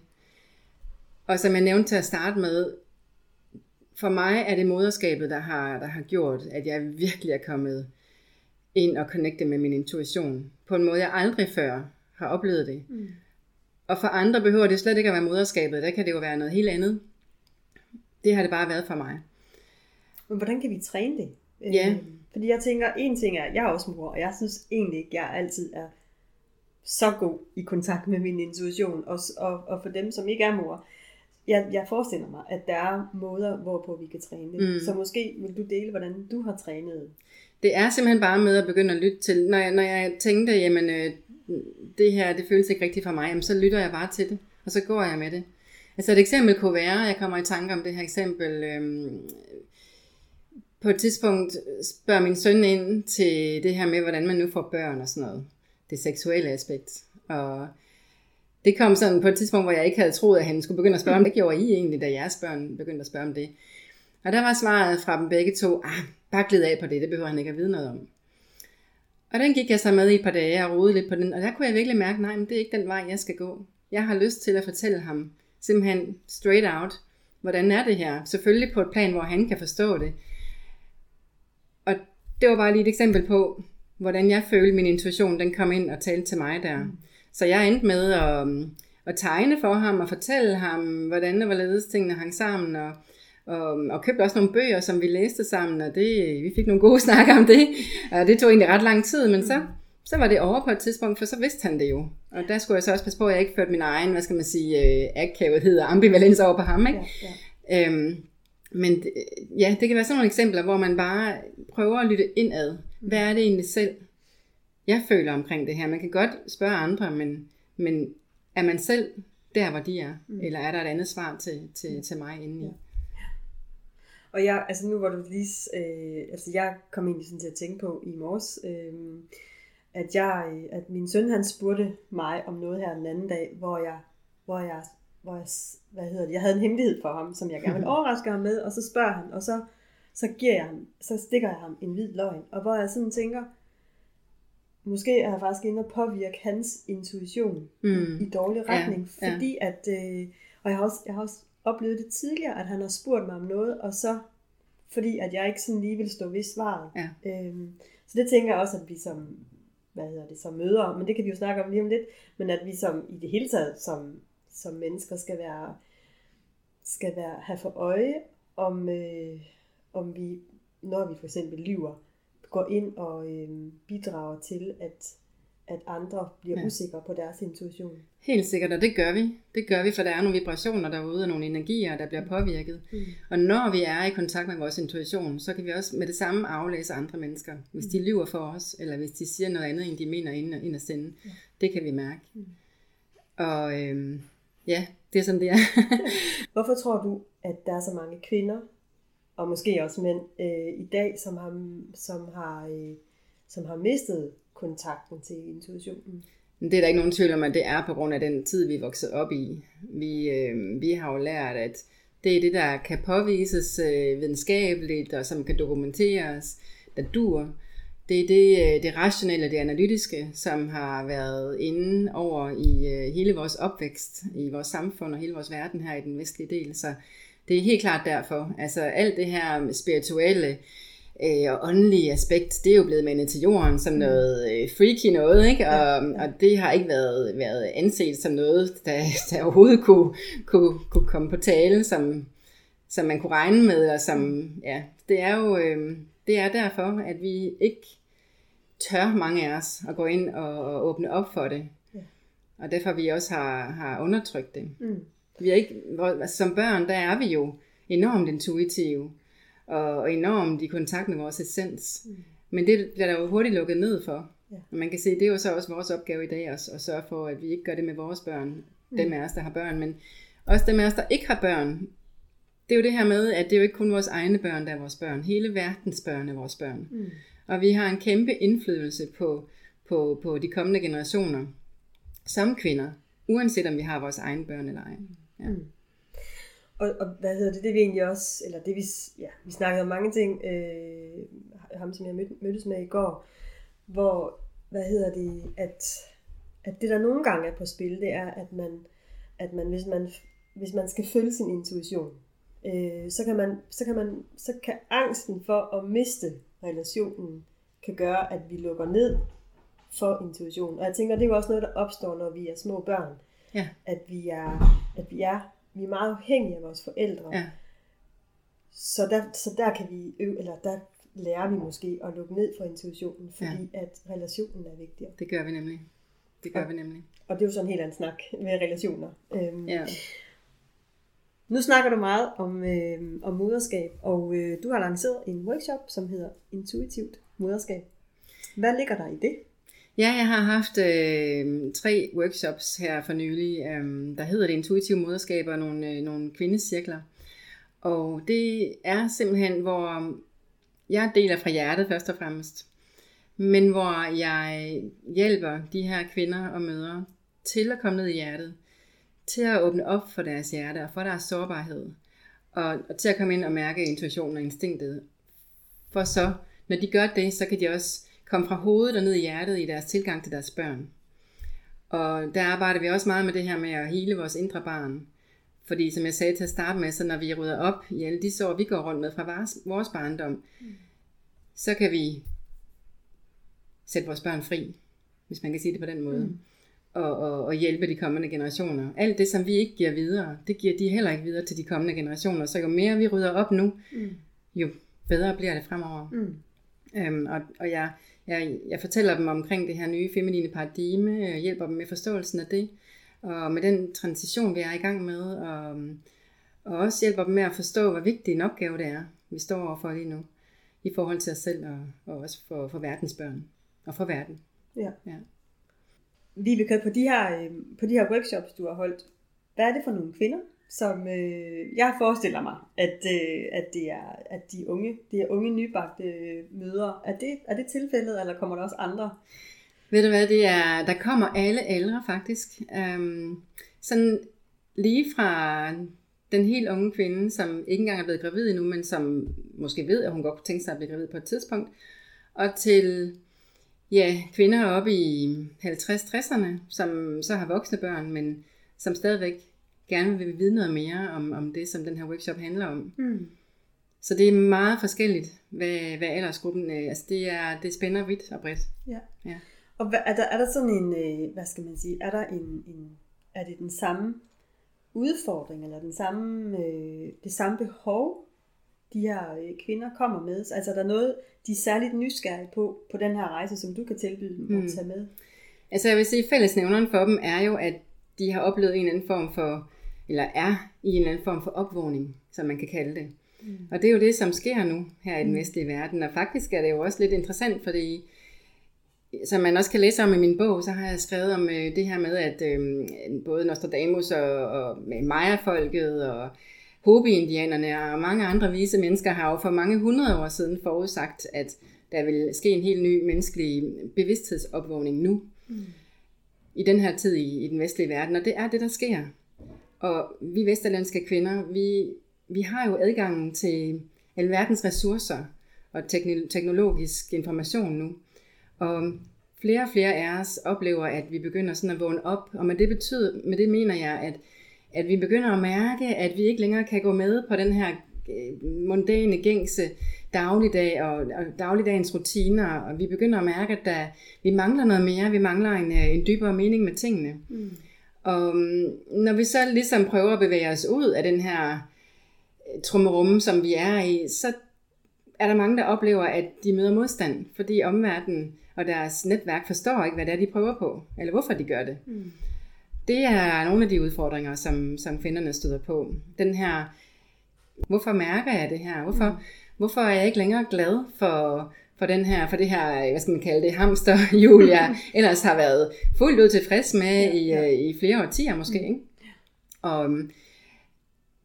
Og som jeg nævnte til at starte med, for mig er det moderskabet, der har, der har gjort, at jeg virkelig er kommet ind og connecte med min intuition. På en måde, jeg aldrig før har oplevet det. Mm. Og for andre behøver det slet ikke at være moderskabet. Der kan det jo være noget helt andet. Det har det bare været for mig. Men hvordan kan vi træne det? Øh, Ja. Fordi jeg tænker, en ting er, jeg er også mor, og jeg synes egentlig ikke, jeg altid er så god i kontakt med min intuition. Og, og, og for dem, som ikke er mor, jeg, jeg forestiller mig, at der er måder, hvorpå vi kan træne det. Mm. Så måske vil du dele, hvordan du har trænet. Det er simpelthen bare med at begynde at lytte til, når jeg, når jeg tænkte, jamen øh, det her, det føles ikke rigtigt for mig, jamen, så lytter jeg bare til det, og så går jeg med det. Altså et eksempel kunne være, jeg kommer i tanke om det her eksempel, øhm, på et tidspunkt spørger min søn ind til det her med, hvordan man nu får børn og sådan noget. Det seksuelle aspekt. Og det kom sådan på et tidspunkt, hvor jeg ikke havde troet, at han skulle begynde at spørge om det. gjorde I egentlig, da jeres børn begyndte at spørge om det. Og der var svaret fra dem begge to, ah, bare glid af på det, det behøver han ikke at vide noget om. Og den gik jeg så med i et par dage og rodede lidt på den, og der kunne jeg virkelig mærke, nej, men det er ikke den vej, jeg skal gå. Jeg har lyst til at fortælle ham, simpelthen straight out, hvordan er det her? Selvfølgelig på et plan, hvor han kan forstå det. Det var bare lige et eksempel på, hvordan jeg følte, min intuition, den kom ind og talte til mig der. Så jeg endte med at, at tegne for ham og fortælle ham, hvordan og hvorledes tingene hang sammen, og, og, og købte også nogle bøger, som vi læste sammen, og det, vi fik nogle gode snakker om det, og det tog egentlig ret lang tid, men så, så var det over på et tidspunkt, for så vidste han det jo. Og der skulle jeg så også passe på, at jeg ikke førte min egen, hvad skal man sige, øh, akavethed og ambivalens over på ham, ikke? Ja, ja. Øhm, men det- ja, det kan være sådan nogle eksempler, hvor man bare prøver at lytte indad. Hvad er det egentlig selv, jeg føler omkring det her? Man kan godt spørge andre, men, men er man selv der, hvor de er? Mm. Eller er der et andet svar til, til, til mig indeni? Ja. Og jeg, altså nu hvor du lige, øh, altså jeg kom egentlig sådan til at tænke på i morges, øh, at jeg, øh, at min søn han spurgte mig om noget her den anden dag, hvor jeg, hvor jeg, hvor jeg, hvad hedder det, jeg havde en hemmelighed for ham, som jeg gerne ville overraske ham med, og så spørger han, og så, så giver jeg ham, så stikker jeg ham en hvid løgn, og hvor jeg sådan tænker, måske er jeg faktisk inde og påvirke hans intuition Mm. i dårlig Ja, retning, ja. fordi at, øh, og jeg har, også, jeg har også oplevet det tidligere, at han har spurgt mig om noget, og så, fordi at jeg ikke sådan lige vil stå ved svaret. Ja. Øhm, så det tænker jeg også, at vi som, hvad hedder det, som møder, men det kan vi jo snakke om lige om lidt, men at vi som i det hele taget som, som mennesker skal være, skal være, have for øje, om, øh, om vi, når vi for eksempel lyver, går ind og øh, bidrager til, at, at andre bliver Ja. usikre på deres intuition. Helt sikkert, og det gør vi. Det gør vi, for der er nogle vibrationer derude, og nogle energier, der bliver påvirket. Mm. Og når vi er i kontakt med vores intuition, så kan vi også med det samme aflæse andre mennesker. Hvis de lyver for os, eller hvis de siger noget andet, end de mener ind, ind at sende. Ja. Det kan vi mærke. Mm. Og øhm, ja, det er sådan, det er. Hvorfor tror du, at der er så mange kvinder, og måske også mænd, øh, i dag, som har, som, har, øh, som har mistet kontakten til intuitionen? Det er der ikke nogen tvivl om, at det er på grund af den tid, vi er vokset op i. Vi, øh, vi har jo lært, at Det er det, der kan påvises øh, videnskabeligt, og som kan dokumenteres, der dur. Det er det, øh, det rationelle, det analytiske, som har været inde over i øh, hele vores opvækst, i vores samfund og hele vores verden her i den vestlige del. Så det er helt klart derfor. Altså alt det her spirituelle, øh, og åndelige aspekt, det er jo blevet mandet til jorden som mm. noget øh, freaky noget, ikke? Og, og det har ikke været, været anset som noget, der, der overhovedet kunne, kunne, kunne komme på tale, som, som man kunne regne med, og som, ja, det er jo, øh, det er derfor, at vi ikke tør mange af os at gå ind og, og åbne op for det. Ja. Og derfor vi også har, har undertrykt det. Mm. Vi er ikke, altså, som børn, der er vi jo enormt intuitive og enormt i kontakt med vores essens. Mm. Men det bliver der jo hurtigt lukket ned for. Ja. Og man kan se, det er jo så også vores opgave i dag også, at sørge for, at vi ikke gør det med vores børn. Mm. Dem af os, der har børn, men også dem af os, der ikke har børn. Det er jo det her med, at det er jo ikke kun vores egne børn, der er vores børn. Hele verdens børn er vores børn. Mm. Og vi har en kæmpe indflydelse på, på, på de kommende generationer som kvinder, uanset om vi har vores egne børn eller ej. Ja. Mm. Og, og hvad hedder det, det vi egentlig også, eller det vi, ja, vi snakkede om mange ting, øh, ham som jeg mød, mødtes med i går, hvor, hvad hedder det, at, at det der nogle gange er på spil, det er, at man, at man, hvis man, hvis man skal følge sin intuition, øh, så, kan man, så, kan man, så kan angsten for at miste relationen, kan gøre, at vi lukker ned for intuition. Og jeg tænker, det er jo også noget, der opstår, når vi er små børn. Ja. At vi er, at vi er vi er meget afhængige af vores forældre. Ja. Så, der, så der kan vi øve, eller der lærer vi måske at lukke ned for intuitionen, fordi ja. at relationen er vigtigere. Det gør vi nemlig. Det gør og, vi nemlig. Og det er jo sådan en helt anden snak med relationer. Øhm, ja. Nu snakker du meget om, øh, om moderskab, og øh, du har lanceret en workshop, som hedder Intuitivt Moderskab. Hvad ligger der i det? Ja, jeg har haft øh, tre workshops her for nylig, øh, der hedder det intuitive moderskab og nogle, øh, nogle kvindecirkler. Og det er simpelthen, hvor jeg deler fra hjertet først og fremmest, men hvor jeg hjælper de her kvinder og mødre til at komme ned i hjertet, til at åbne op for deres hjerte og for deres sårbarhed, og, og til at komme ind og mærke intuitionen og instinktet. For så, når de gør det, så kan de også komme fra hovedet og ned i hjertet i deres tilgang til deres børn. Og der arbejder vi også meget med det her med at hele vores indre barn. Fordi som jeg sagde til at starte med, så når vi rydder op i alle de sår, vi går rundt med fra vores, vores barndom, mm. så kan vi sætte vores børn fri, hvis man kan sige det på den måde. Mm. Og, og, og hjælpe de kommende generationer. Alt det, som vi ikke giver videre, det giver de heller ikke videre til de kommende generationer. Så jo mere vi rydder op nu, mm. jo bedre bliver det fremover. Mm. Øhm, og, og jeg, jeg, jeg fortæller dem omkring det her nye feminine paradigme, jeg hjælper dem med forståelsen af det, og med den transition, vi er i gang med, og, og også hjælper dem med at forstå, hvor vigtig en opgave det er, vi står overfor lige nu, i forhold til os selv, og, og også for, for verdens børn, og for verden. Ja. ja. Vibeke, på de her, øh, på de her workshops, du har holdt, hvad er det for nogle kvinder, som øh, jeg forestiller mig, at, øh, at, det er, at de unge, det er unge nybagte øh, møder. Er det, er det tilfældet, eller kommer der også andre? Ved du hvad, det er, der kommer alle aldre faktisk. Øhm, sådan lige fra den helt unge kvinde, som ikke engang er blevet gravid endnu, men som måske ved, at hun godt kunne tænke sig at blive gravid på et tidspunkt, og til ja, kvinder oppe i 50-60'erne, som så har voksne børn, men som stadigvæk gerne vil vide noget mere om, om det, som den her workshop handler om. Mm. Så det er meget forskelligt, hvad, hvad aldersgruppen er. Altså det, er, det spænder vidt og bredt. Ja. ja. Og hvad, er, der, er der sådan en, øh, hvad skal man sige, er der en, en er det den samme udfordring, eller den samme, øh, det samme behov, de her øh, kvinder kommer med? Altså er der noget, de er særligt nysgerrige på, på den her rejse, som du kan tilbyde dem mm. at tage med? Altså jeg vil sige, fællesnævneren for dem er jo, at de har oplevet en eller anden form for eller er i en eller anden form for opvågning, som man kan kalde det. Mm. Og det er jo det, som sker nu her i den mm. vestlige verden. Og faktisk er det jo også lidt interessant, fordi som man også kan læse om i min bog, så har jeg skrevet om øh, det her med, at øh, både Nostradamus og, og Maya-folket og Hopi-indianerne og mange andre vise mennesker har jo for mange hundrede år siden forudsagt, at der vil ske en helt ny menneskelig bevidsthedsopvågning nu. Mm. I den her tid i, i den vestlige verden, og det er det, der sker. Og vi vesterlandske kvinder, vi vi har jo adgangen til alverdens ressourcer og teknologisk information nu. Og flere og flere af os oplever, at vi begynder sådan at vågne op, og med det betyder, med det mener jeg, at, at vi begynder at mærke, at vi ikke længere kan gå med på den her øh, mundane, gængse dagligdag og, og dagligdagens rutiner, og vi begynder at mærke, at der, vi mangler noget mere, vi mangler en, øh, en dybere mening med tingene. Mm. Og mm, når vi så ligesom prøver at bevæge os ud af den her øh, trummerumme, som vi er i, så er der mange, der oplever, at de møder modstand, fordi omverdenen og deres netværk forstår ikke, hvad det er, de prøver på, eller hvorfor de gør det. Mm. Det er nogle af de udfordringer, som, som kvinderne støder på. Den her, hvorfor mærker jeg det her? Hvorfor, mm. hvorfor er jeg ikke længere glad for, for, den her, for det her, hvad skal man kalde det, hamsterhjul, jeg ellers har været fuldt ud tilfreds med ja, i, ja. Øh, i flere årtier måske. Mm. Ikke? Og,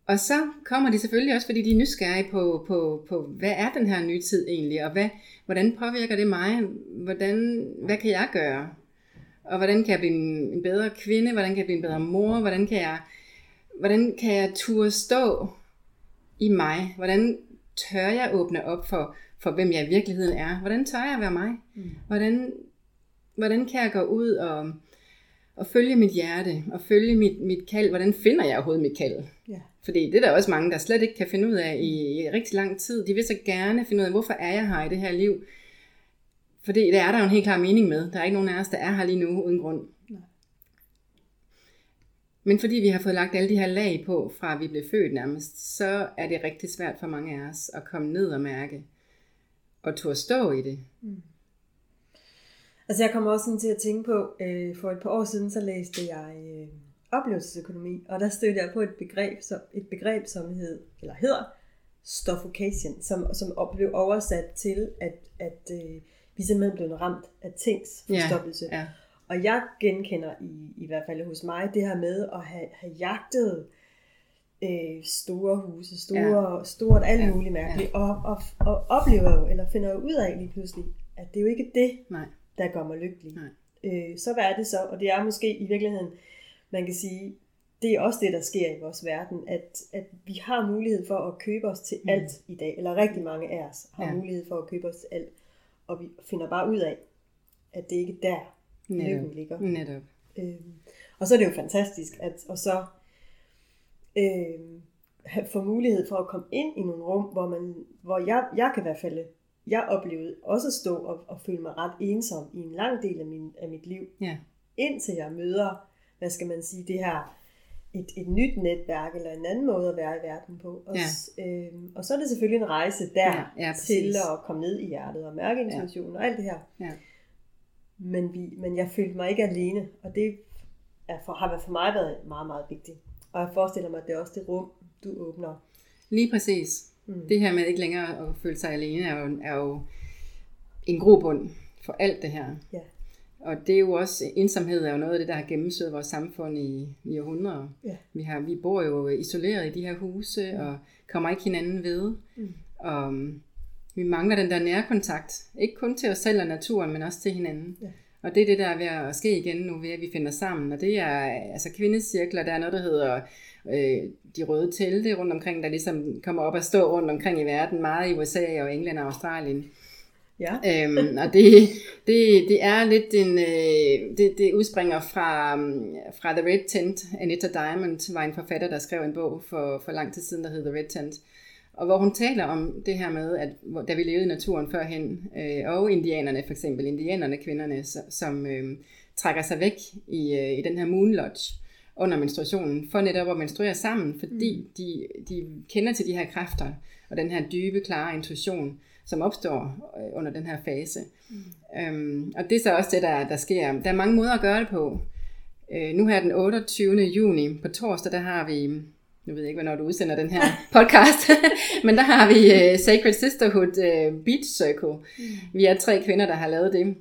og så kommer de selvfølgelig også, fordi de er nysgerrige på, på, på hvad er den her nye tid egentlig, og hvad, hvordan påvirker det mig? Hvordan, hvad kan jeg gøre? Og hvordan kan jeg blive en, en bedre kvinde? Hvordan kan jeg blive en bedre mor? Hvordan kan jeg, hvordan kan jeg turde stå i mig? Hvordan tør jeg åbne op for, for hvem jeg i virkeligheden er? Hvordan tør jeg være mig? Mm. Hvordan, hvordan kan jeg gå ud og, og følge mit hjerte, og følge mit, mit kald? Hvordan finder jeg overhovedet mit kald? Yeah. Fordi det er der også mange, der slet ikke kan finde ud af i, i rigtig lang tid. De vil så gerne finde ud af, hvorfor er jeg her i det her liv? Fordi det er der jo en helt klar mening med. Der er ikke nogen af os, der er her lige nu uden grund. Nej. Men fordi vi har fået lagt alle de her lag på, fra vi blev født nærmest, så er det rigtig svært for mange af os at komme ned og mærke, og turde stå i det. Mm. Altså jeg kommer også sådan til at tænke på, øh, for et par år siden, så læste jeg øh, oplevelsesøkonomi, og der stødte jeg på et begreb, som, et begreb, som hed, eller hedder stoffocation, som, som blev oversat til, at, at øh, vi simpelthen blev ramt af tingsforstoppelse. Ja, ja. Og jeg genkender i, i hvert fald hos mig det her med at have, have jagtet øh, store huse, store, ja. stort, alt ja, muligt mærkeligt, ja. og, og, og oplever jo, eller finder jo ud af lige pludselig, at det er jo ikke det, Nej. der gør mig lykkelig. Nej. Øh, så hvad er det så? Og det er måske i virkeligheden man kan sige, det er også det, der sker i vores verden, at, at vi har mulighed for at købe os til mm. alt i dag, eller rigtig mange af os har ja. mulighed for at købe os til alt, og vi finder bare ud af, at det ikke er der, Netop. lykken ligger. Netop. Øhm, og så er det jo fantastisk, at og så øhm, få mulighed for at komme ind i nogle rum, hvor, man, hvor jeg, jeg kan i hvert fald, jeg oplevede også at stå og, og føle mig ret ensom i en lang del af, min, af mit liv, ja. indtil jeg møder hvad skal man sige, det her et, et nyt netværk, eller en anden måde at være i verden på. Og, ja. øhm, og så er det selvfølgelig en rejse der ja, ja, til at komme ned i hjertet og mærke intuitionen ja. og alt det her. Ja. Men, vi, men jeg følte mig ikke alene, og det er for, har for mig været meget, meget vigtigt. Og jeg forestiller mig, at det er også det rum, du åbner. Lige præcis. Mm. Det her med ikke længere at føle sig alene, er jo, er jo en grobund for alt det her. Ja. Og det er jo også, ensomhed er jo noget af det, der har gennemsøget vores samfund i, i århundreder. Ja. Vi, har, vi bor jo isoleret i de her huse, ja. og kommer ikke hinanden ved. Mm. Og um, vi mangler den der nærkontakt, ikke kun til os selv og naturen, men også til hinanden. Ja. Og det er det, der er ved at ske igen nu, ved at vi finder sammen. Og det er altså kvindecirkler, der er noget, der hedder øh, de røde telte rundt omkring, der ligesom kommer op og stå rundt omkring i verden, meget i USA og England og Australien. Ja. øhm, og det, det, det er lidt en, øh, det, det udspringer fra, fra The Red Tent. Anita Diamond var en forfatter, der skrev en bog for, for lang tid siden, der hedder The Red Tent. Og hvor hun taler om det her med, at da vi levede i naturen førhen, øh, og indianerne for eksempel, indianerne kvinderne, som øh, trækker sig væk i, øh, i den her moon lodge under menstruationen, for netop at menstruere sammen, fordi mm. de, de kender til de her kræfter, og den her dybe, klare intuition, som opstår øh, under den her fase. Mm. Øhm, og det er så også det, der, der sker. Der er mange måder at gøre det på. Øh, nu her den 28. juni, på torsdag, der har vi, nu ved jeg ikke, hvornår du udsender den her podcast, men der har vi uh, Sacred Sisterhood uh, Beach Circle. Mm. Vi er tre kvinder, der har lavet det.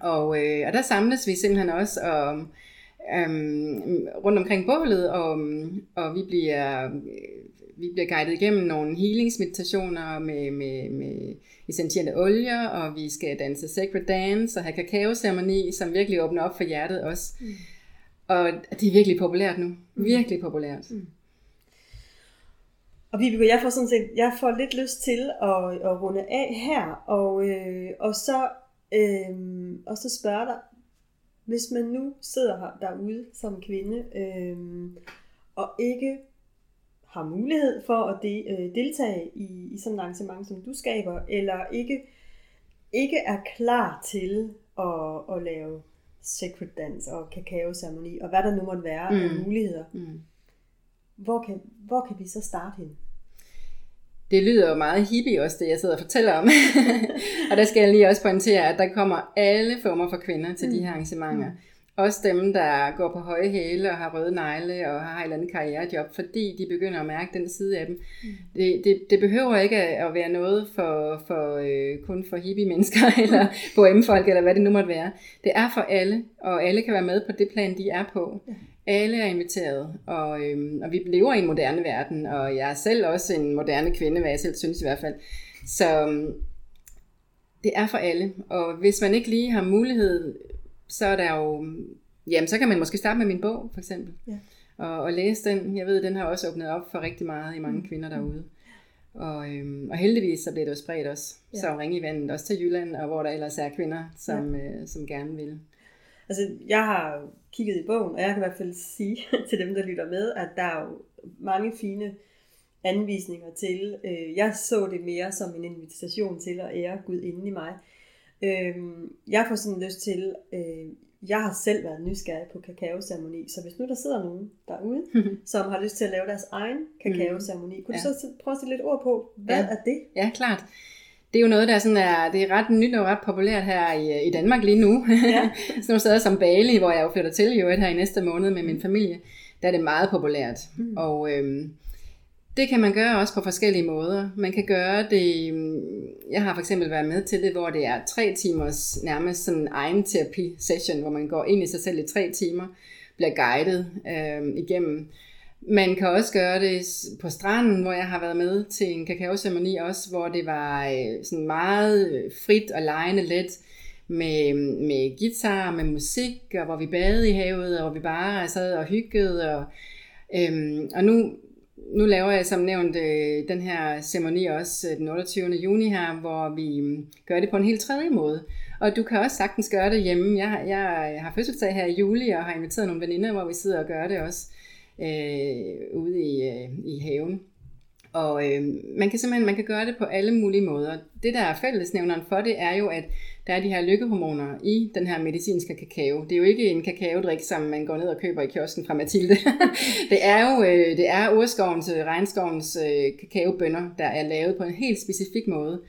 Og, uh, og der samles vi simpelthen også og, um, rundt omkring bålet, og, og vi bliver vi bliver guidet igennem nogle healingsmeditationer med, med, med essentielle olier, og vi skal danse sacred dance og have kakaoceremoni, som virkelig åbner op for hjertet også. Mm. Og det er virkelig populært nu. Mm. Virkelig populært. Mm. Og Vibeke, jeg får sådan set, jeg får lidt lyst til at, at runde af her, og, øh, og, så, øh, og så spørge dig, hvis man nu sidder her derude som kvinde, øh, og ikke har mulighed for at de, øh, deltage i, i sådan et arrangement, som du skaber, eller ikke, ikke er klar til at, at lave sacred dance og kakaoceremoni, og hvad der nu måtte være mm. af muligheder. Mm. Hvor, kan, hvor kan vi så starte hende? Det lyder jo meget hippie også, det jeg sidder og fortæller om. og der skal jeg lige også pointere, at der kommer alle former for kvinder til mm. de her arrangementer. Mm. Også dem, der går på høje hæle og har røde negle og har et eller andet karrierejob, fordi de begynder at mærke den side af dem. Mm. Det, det, det behøver ikke at være noget for, for øh, kun for hippie mennesker eller bohemfolk eller hvad det nu måtte være. Det er for alle, og alle kan være med på det plan, de er på. Alle er inviteret, og, øhm, og vi lever i en moderne verden, og jeg er selv også en moderne kvinde, hvad jeg selv synes i hvert fald. Så øhm, det er for alle, og hvis man ikke lige har mulighed så er der jo, jamen så kan man måske starte med min bog, for eksempel. Ja. Og, og læse den. Jeg ved, den har også åbnet op for rigtig meget i mange mm. kvinder derude. Og, øhm, og heldigvis så bliver det jo spredt også. Ja. Så ringe i vandet også til Jylland, og hvor der ellers er kvinder, som, ja. øh, som gerne vil. Altså, jeg har kigget i bogen, og jeg kan i hvert fald sige til dem, der lytter med, at der er jo mange fine anvisninger til. Øh, jeg så det mere som en invitation til at ære Gud inden i mig. Øhm, jeg får sådan lyst til, øh, jeg har selv været nysgerrig på kakaoceremoni, så hvis nu der sidder nogen derude, som har lyst til at lave deres egen kakaoceremoni, kunne ja. du så prøve at sætte lidt ord på, hvad ja. er det? Ja, klart. Det er jo noget, der sådan er, det er ret nyt og ret populært her i, i Danmark lige nu. Ja. sådan nogle steder som Bali, hvor jeg jo flytter til jo et her i næste måned med min familie, der er det meget populært. Mm. Og øhm, det kan man gøre også på forskellige måder. Man kan gøre det, mm, jeg har for eksempel været med til det, hvor det er tre timers nærmest sådan egen terapi session, hvor man går ind i sig selv i tre timer, bliver guidet øh, igennem. Man kan også gøre det på stranden, hvor jeg har været med til en kakaoceremoni også, hvor det var øh, sådan meget øh, frit og lejende let med, med guitar, med musik, og hvor vi badede i havet, og hvor vi bare sad og hyggede. Og, øhm, og nu nu laver jeg som nævnt øh, den her ceremoni også øh, den 28. juni her, hvor vi mm, gør det på en helt tredje måde. Og du kan også sagtens gøre det hjemme. Jeg, jeg, jeg har fødselsdag her i juli og har inviteret nogle veninder, hvor vi sidder og gør det også øh, ude i, øh, i haven. Og øh, man kan simpelthen man kan gøre det på alle mulige måder. Det, der er fællesnævneren for det, er jo, at der er de her lykkehormoner i den her medicinske kakao. Det er jo ikke en kakaodrik, som man går ned og køber i kiosken fra Mathilde. det er jo øh, det er urskovens, øh, regnskovens øh, kakaobønder, der er lavet på en helt specifik måde,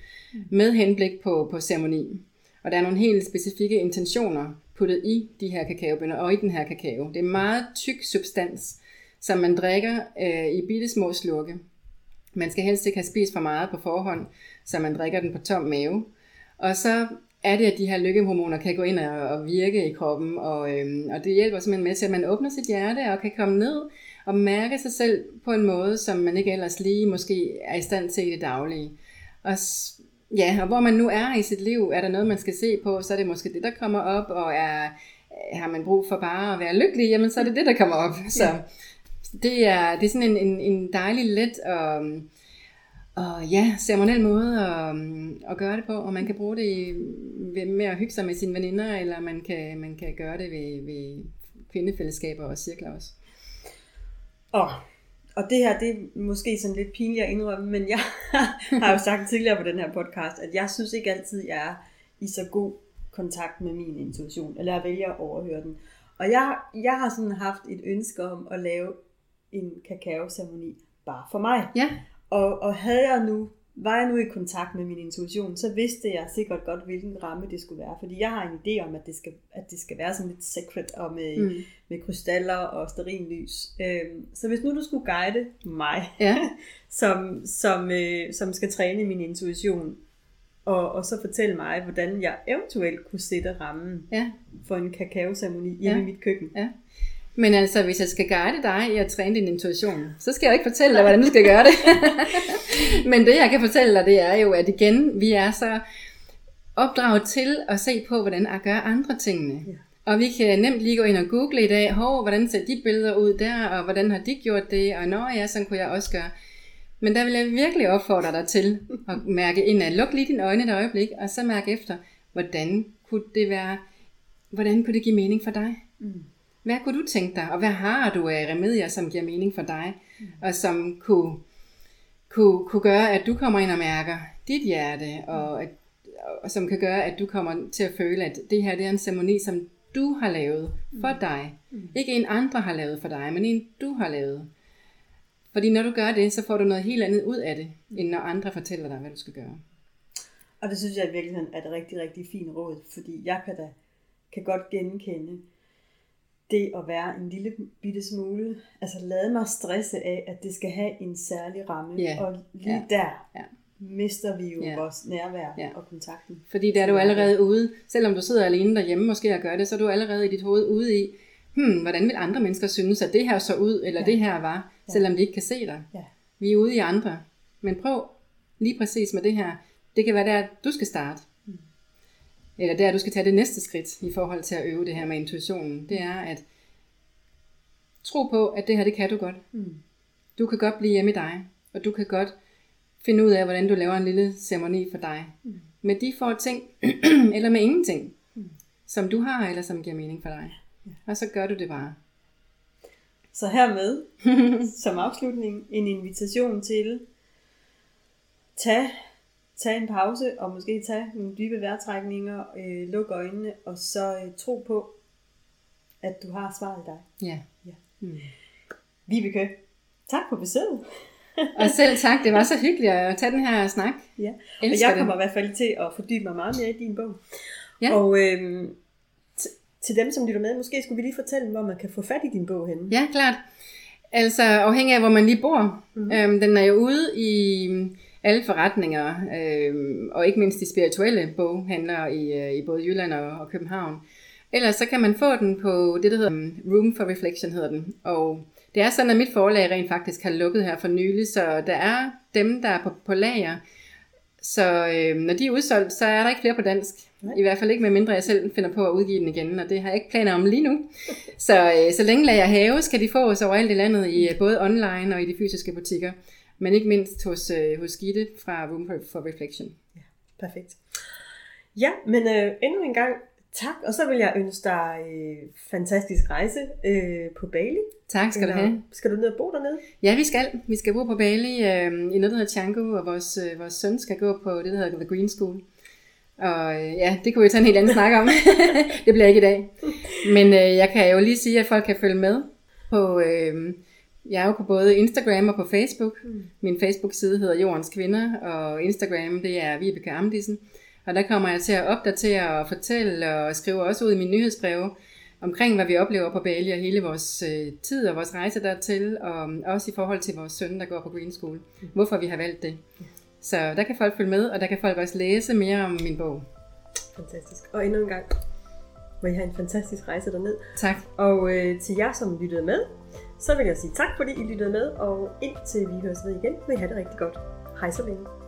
med henblik på, på ceremoni. Og der er nogle helt specifikke intentioner puttet i de her kakaobønder og i den her kakao. Det er meget tyk substans, som man drikker øh, i bitte små slurke. Man skal helst ikke have spist for meget på forhånd, så man drikker den på tom mave. Og så er det, at de her lykkehormoner kan gå ind og, virke i kroppen, og, øhm, og det hjælper simpelthen med til, at man åbner sit hjerte og kan komme ned og mærke sig selv på en måde, som man ikke ellers lige måske er i stand til i det daglige. Og ja, og hvor man nu er i sit liv, er der noget, man skal se på, så er det måske det, der kommer op, og er, har man brug for bare at være lykkelig, jamen så er det det, der kommer op. Så det er, det er sådan en, en, en dejlig let og og ja, ceremoniel måde at, at gøre det på, og man kan bruge det med at hygge sig med sine veninder, eller man kan, man kan gøre det ved, ved kvindefællesskaber og cirkler også. Og, og det her, det er måske sådan lidt pinligt at indrømme, men jeg har jo sagt tidligere på den her podcast, at jeg synes ikke altid, jeg er i så god kontakt med min intuition, eller jeg vælger at overhøre den. Og jeg, jeg har sådan haft et ønske om at lave en kakaoceremoni bare for mig. Ja. Og, og havde jeg nu, var jeg nu i kontakt med min intuition, så vidste jeg sikkert godt, hvilken ramme det skulle være. Fordi jeg har en idé om, at det skal, at det skal være sådan lidt secret og med, mm. med krystaller og sterinlys. Øhm, så hvis nu du skulle guide mig, ja. som, som, øh, som skal træne min intuition, og, og så fortælle mig, hvordan jeg eventuelt kunne sætte rammen ja. for en kakaoceremoni hjemme ja. i mit køkken. Ja. Men altså, hvis jeg skal guide dig i at træne din intuition, så skal jeg ikke fortælle dig, hvordan du skal gøre det. Men det, jeg kan fortælle dig, det er jo, at igen, vi er så opdraget til at se på, hvordan at gøre andre tingene. Ja. Og vi kan nemt lige gå ind og google i dag, hov, hvordan ser de billeder ud der, og hvordan har de gjort det, og når ja, sådan kunne jeg også gøre. Men der vil jeg virkelig opfordre dig til at mærke ind at luk lige dine øjne et øjeblik, og så mærke efter, hvordan kunne det være, hvordan kunne det give mening for dig? Mm. Hvad kunne du tænke dig, og hvad har du af remedier, som giver mening for dig, mm. og som kunne, kunne, kunne gøre, at du kommer ind og mærker dit hjerte, og, at, og som kan gøre, at du kommer til at føle, at det her det er en ceremoni, som du har lavet for dig. Mm. Ikke en andre har lavet for dig, men en du har lavet. Fordi når du gør det, så får du noget helt andet ud af det, end når andre fortæller dig, hvad du skal gøre. Og det synes jeg i virkeligheden er et rigtig, rigtig fint råd, fordi jeg kan da kan godt genkende det at være en lille bitte smule, altså lade mig stresse af, at det skal have en særlig ramme, Ja. og lige Ja. der Ja. mister vi jo Ja. vores nærvær Ja. og kontakten. Fordi der er du allerede ude, selvom du sidder alene derhjemme måske og gør det, så er du allerede i dit hoved ude i, hmm, hvordan vil andre mennesker synes, at det her så ud, eller Ja. det her var, Ja. selvom de ikke kan se dig. Ja. Vi er ude i andre. Men prøv lige præcis med det her. Det kan være der, du skal starte. Eller der, du skal tage det næste skridt i forhold til at øve det her med intuitionen. Det er at tro på, at det her, det kan du godt. Mm. Du kan godt blive hjemme i dig, og du kan godt finde ud af, hvordan du laver en lille ceremoni for dig. Mm. Med de få ting, eller med ingenting, Mm. som du har, eller som giver mening for dig. Og så gør du det bare. Så hermed, som afslutning, en invitation til tag, tag en pause, og måske tage nogle dybe vejrtrækninger, øh, luk øjnene, og så øh, tro på, at du har svaret i dig. Ja. Ja. Mm. Vibeke, tak for besøget. Og selv tak, det var så hyggeligt at tage den her snak. Ja. Og Elsker jeg kommer i hvert fald til at fordybe mig meget mere i din bog. Ja. Og t- til dem, som lytter med, måske skulle vi lige fortælle, hvor man kan få fat i din bog henne. Ja, klart. Altså afhængig af, hvor man lige bor. Mhm. Mm. Øhm, den er jo ude i alle forretninger, øhm, og ikke mindst de spirituelle boghandlere i, øh, i både Jylland og, og København. Ellers så kan man få den på det, der hedder Room for Reflection, hedder den. Og det er sådan, at mit forlag rent faktisk har lukket her for nylig, så der er dem, der er på, på lager. Så øh, når de er udsolgt, så er der ikke flere på dansk. Nej. I hvert fald ikke med mindre jeg selv finder på at udgive den igen, og det har jeg ikke planer om lige nu. Så, øh, så længe lager have, skal de fås overalt i landet, i øh, både online og i de fysiske butikker. Men ikke mindst hos, øh, hos Gitte fra Room for, Reflection. Perfekt. Ja, men øh, endnu en gang tak, og så vil jeg ønske dig øh, fantastisk rejse øh, på Bali. Tak skal du have. Skal du ned og bo dernede? Ja, vi skal. Vi skal bo på Bali øh, i noget, der hedder Changu, og vores, øh, vores søn skal gå på det, der hedder The Green School. Og øh, ja, det kunne vi tage en helt anden snak om. det bliver ikke i dag. Men øh, jeg kan jo lige sige, at folk kan følge med på... Øh, jeg er jo på både Instagram og på Facebook. Mm. Min Facebook-side hedder Jordens Kvinder, og Instagram det er Vibeke Amdisen. Og der kommer jeg til at opdatere og fortælle og skrive også ud i mine nyhedsbreve omkring, hvad vi oplever på Bali og hele vores øh, tid og vores rejse dertil, og um, også i forhold til vores søn, der går på Green School. Hvorfor vi har valgt det. Så der kan folk følge med, og der kan folk også læse mere om min bog. Fantastisk. Og endnu en gang må I have en fantastisk rejse derned. Tak. Og øh, til jer, som lyttede med, så vil jeg sige tak, fordi I lyttede med, og indtil vi høres ved igen, må I have det rigtig godt. Hej så længe.